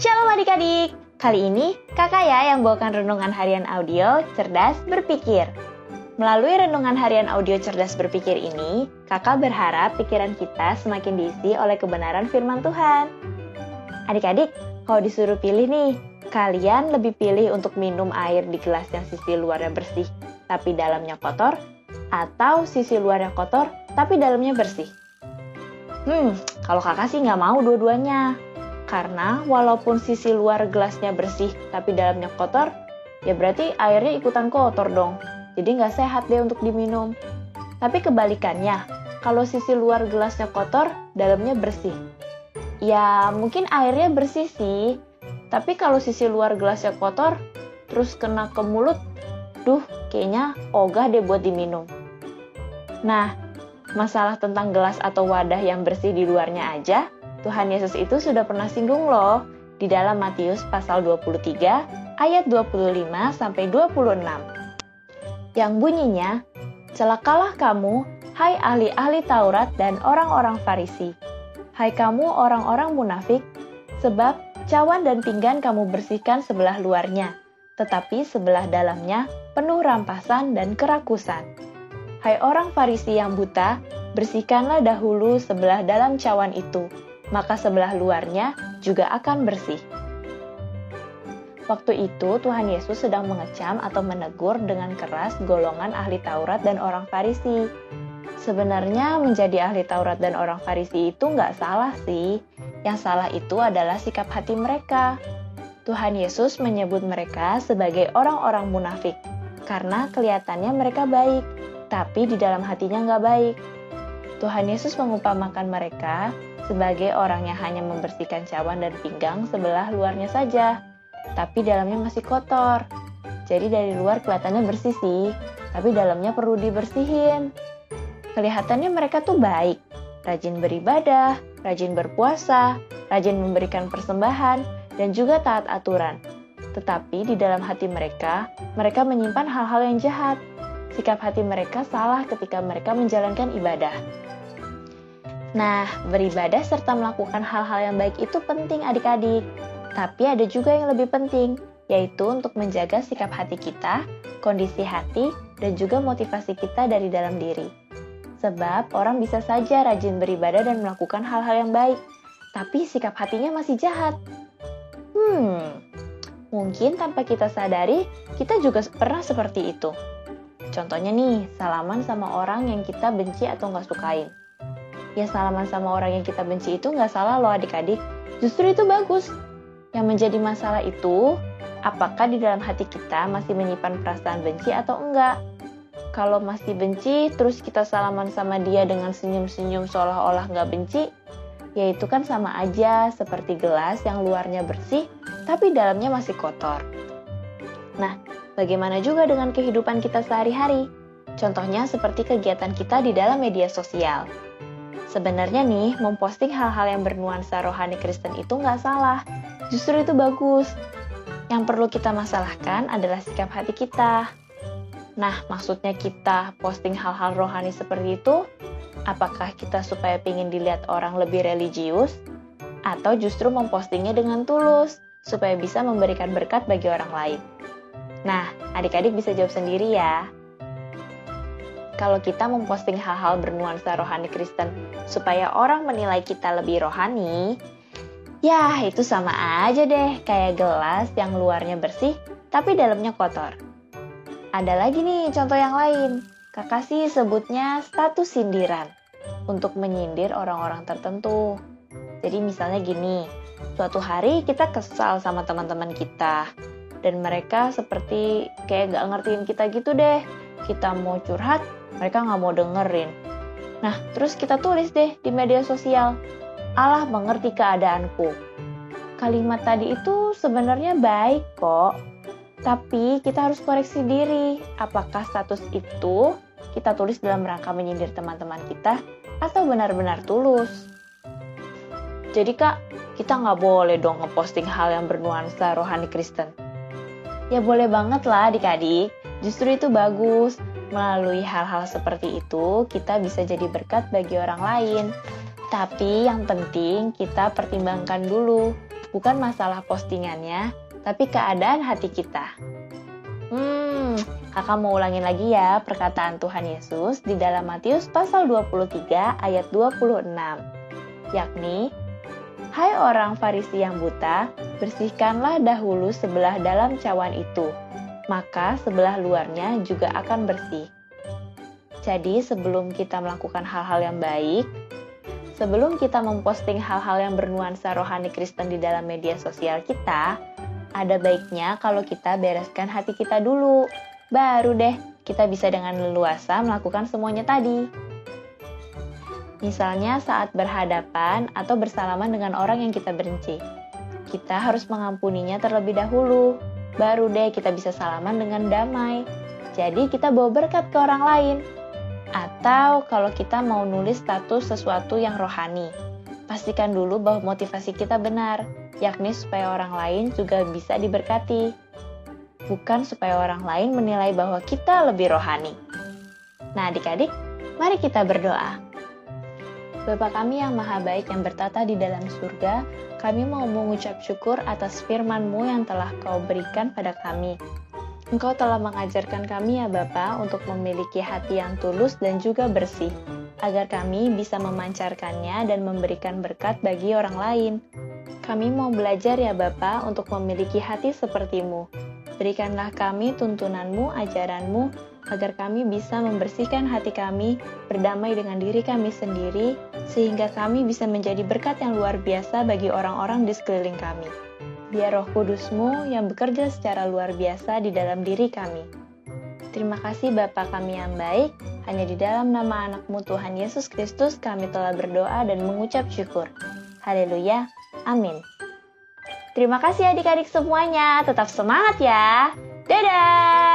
Shalom adik-adik, kali ini kakak ya yang bawakan renungan harian audio Cerdas Berpikir. Melalui renungan harian audio Cerdas Berpikir ini, kakak berharap pikiran kita semakin diisi oleh kebenaran firman Tuhan. Adik-adik, kalau disuruh pilih nih, kalian lebih pilih untuk minum air di gelas yang sisi luarnya bersih tapi dalamnya kotor, atau sisi luarnya kotor tapi dalamnya bersih? Hmm, kalau kakak sih nggak mau dua-duanya. Karena walaupun sisi luar gelasnya bersih tapi dalamnya kotor, ya berarti airnya ikutan kotor dong. Jadi nggak sehat deh untuk diminum. Tapi kebalikannya, kalau sisi luar gelasnya kotor, dalamnya bersih. Ya mungkin airnya bersih sih, tapi kalau sisi luar gelasnya kotor, terus kena ke mulut, duh kayaknya ogah deh buat diminum. Nah, masalah tentang gelas atau wadah yang bersih di luarnya aja, Tuhan Yesus itu sudah pernah singgung loh di dalam Matius pasal 23 ayat 25 sampai 26. Yang bunyinya, "Celakalah kamu, hai ahli-ahli Taurat dan orang-orang Farisi. Hai kamu orang-orang munafik, sebab cawan dan pinggan kamu bersihkan sebelah luarnya, tetapi sebelah dalamnya penuh rampasan dan kerakusan. Hai orang Farisi yang buta, bersihkanlah dahulu sebelah dalam cawan itu." Maka sebelah luarnya juga akan bersih. Waktu itu Tuhan Yesus sedang mengecam atau menegur dengan keras golongan ahli Taurat dan orang Farisi. Sebenarnya menjadi ahli Taurat dan orang Farisi itu nggak salah sih. Yang salah itu adalah sikap hati mereka. Tuhan Yesus menyebut mereka sebagai orang-orang munafik karena kelihatannya mereka baik, tapi di dalam hatinya nggak baik. Tuhan Yesus mengumpamakan mereka sebagai orang yang hanya membersihkan cawan dan pinggang sebelah luarnya saja, tapi dalamnya masih kotor. Jadi dari luar kelihatannya bersih sih, tapi dalamnya perlu dibersihin. Kelihatannya mereka tuh baik, rajin beribadah, rajin berpuasa, rajin memberikan persembahan, dan juga taat aturan. Tetapi di dalam hati mereka, mereka menyimpan hal-hal yang jahat. Sikap hati mereka salah ketika mereka menjalankan ibadah. Nah, beribadah serta melakukan hal-hal yang baik itu penting adik-adik. Tapi ada juga yang lebih penting, yaitu untuk menjaga sikap hati kita, kondisi hati, dan juga motivasi kita dari dalam diri. Sebab orang bisa saja rajin beribadah dan melakukan hal-hal yang baik, tapi sikap hatinya masih jahat. Hmm, mungkin tanpa kita sadari, kita juga pernah seperti itu. Contohnya nih, salaman sama orang yang kita benci atau nggak sukain ya salaman sama orang yang kita benci itu nggak salah loh adik-adik. Justru itu bagus. Yang menjadi masalah itu, apakah di dalam hati kita masih menyimpan perasaan benci atau enggak? Kalau masih benci, terus kita salaman sama dia dengan senyum-senyum seolah-olah nggak benci, ya itu kan sama aja seperti gelas yang luarnya bersih, tapi dalamnya masih kotor. Nah, bagaimana juga dengan kehidupan kita sehari-hari? Contohnya seperti kegiatan kita di dalam media sosial. Sebenarnya nih, memposting hal-hal yang bernuansa rohani Kristen itu nggak salah. Justru itu bagus. Yang perlu kita masalahkan adalah sikap hati kita. Nah, maksudnya kita posting hal-hal rohani seperti itu, apakah kita supaya ingin dilihat orang lebih religius? Atau justru mempostingnya dengan tulus, supaya bisa memberikan berkat bagi orang lain? Nah, adik-adik bisa jawab sendiri ya kalau kita memposting hal-hal bernuansa rohani Kristen supaya orang menilai kita lebih rohani, ya itu sama aja deh kayak gelas yang luarnya bersih tapi dalamnya kotor. Ada lagi nih contoh yang lain. Kakak sih sebutnya status sindiran untuk menyindir orang-orang tertentu. Jadi misalnya gini, suatu hari kita kesal sama teman-teman kita dan mereka seperti kayak gak ngertiin kita gitu deh. Kita mau curhat, mereka nggak mau dengerin. Nah, terus kita tulis deh di media sosial, Allah mengerti keadaanku. Kalimat tadi itu sebenarnya baik kok, tapi kita harus koreksi diri. Apakah status itu kita tulis dalam rangka menyindir teman-teman kita atau benar-benar tulus? Jadi kak, kita nggak boleh dong ngeposting hal yang bernuansa rohani Kristen. Ya boleh banget lah adik-adik, justru itu bagus Melalui hal-hal seperti itu, kita bisa jadi berkat bagi orang lain. Tapi yang penting kita pertimbangkan dulu Bukan masalah postingannya, tapi keadaan hati kita. Hmm, kakak mau ulangin lagi ya perkataan Tuhan Yesus di dalam Matius pasal 23 ayat 26. Yakni, Hai orang Farisi yang buta, bersihkanlah dahulu sebelah dalam cawan itu, maka sebelah luarnya juga akan bersih. Jadi sebelum kita melakukan hal-hal yang baik, sebelum kita memposting hal-hal yang bernuansa rohani Kristen di dalam media sosial kita, ada baiknya kalau kita bereskan hati kita dulu. Baru deh kita bisa dengan leluasa melakukan semuanya tadi. Misalnya saat berhadapan atau bersalaman dengan orang yang kita benci. Kita harus mengampuninya terlebih dahulu. Baru deh kita bisa salaman dengan damai. Jadi kita bawa berkat ke orang lain. Atau kalau kita mau nulis status sesuatu yang rohani. Pastikan dulu bahwa motivasi kita benar, yakni supaya orang lain juga bisa diberkati. Bukan supaya orang lain menilai bahwa kita lebih rohani. Nah adik-adik, mari kita berdoa. Bapa kami yang maha baik yang bertata di dalam surga, kami mau mengucap syukur atas firman-Mu yang telah Kau berikan pada kami. Engkau telah mengajarkan kami ya Bapa untuk memiliki hati yang tulus dan juga bersih, agar kami bisa memancarkannya dan memberikan berkat bagi orang lain. Kami mau belajar ya Bapa untuk memiliki hati sepertimu. Berikanlah kami tuntunanmu, ajaranmu, agar kami bisa membersihkan hati kami, berdamai dengan diri kami sendiri, sehingga kami bisa menjadi berkat yang luar biasa bagi orang-orang di sekeliling kami. Biar roh kudusmu yang bekerja secara luar biasa di dalam diri kami. Terima kasih Bapa kami yang baik, hanya di dalam nama anakmu Tuhan Yesus Kristus kami telah berdoa dan mengucap syukur. Haleluya, amin. Terima kasih adik-adik semuanya, tetap semangat ya. Dadah!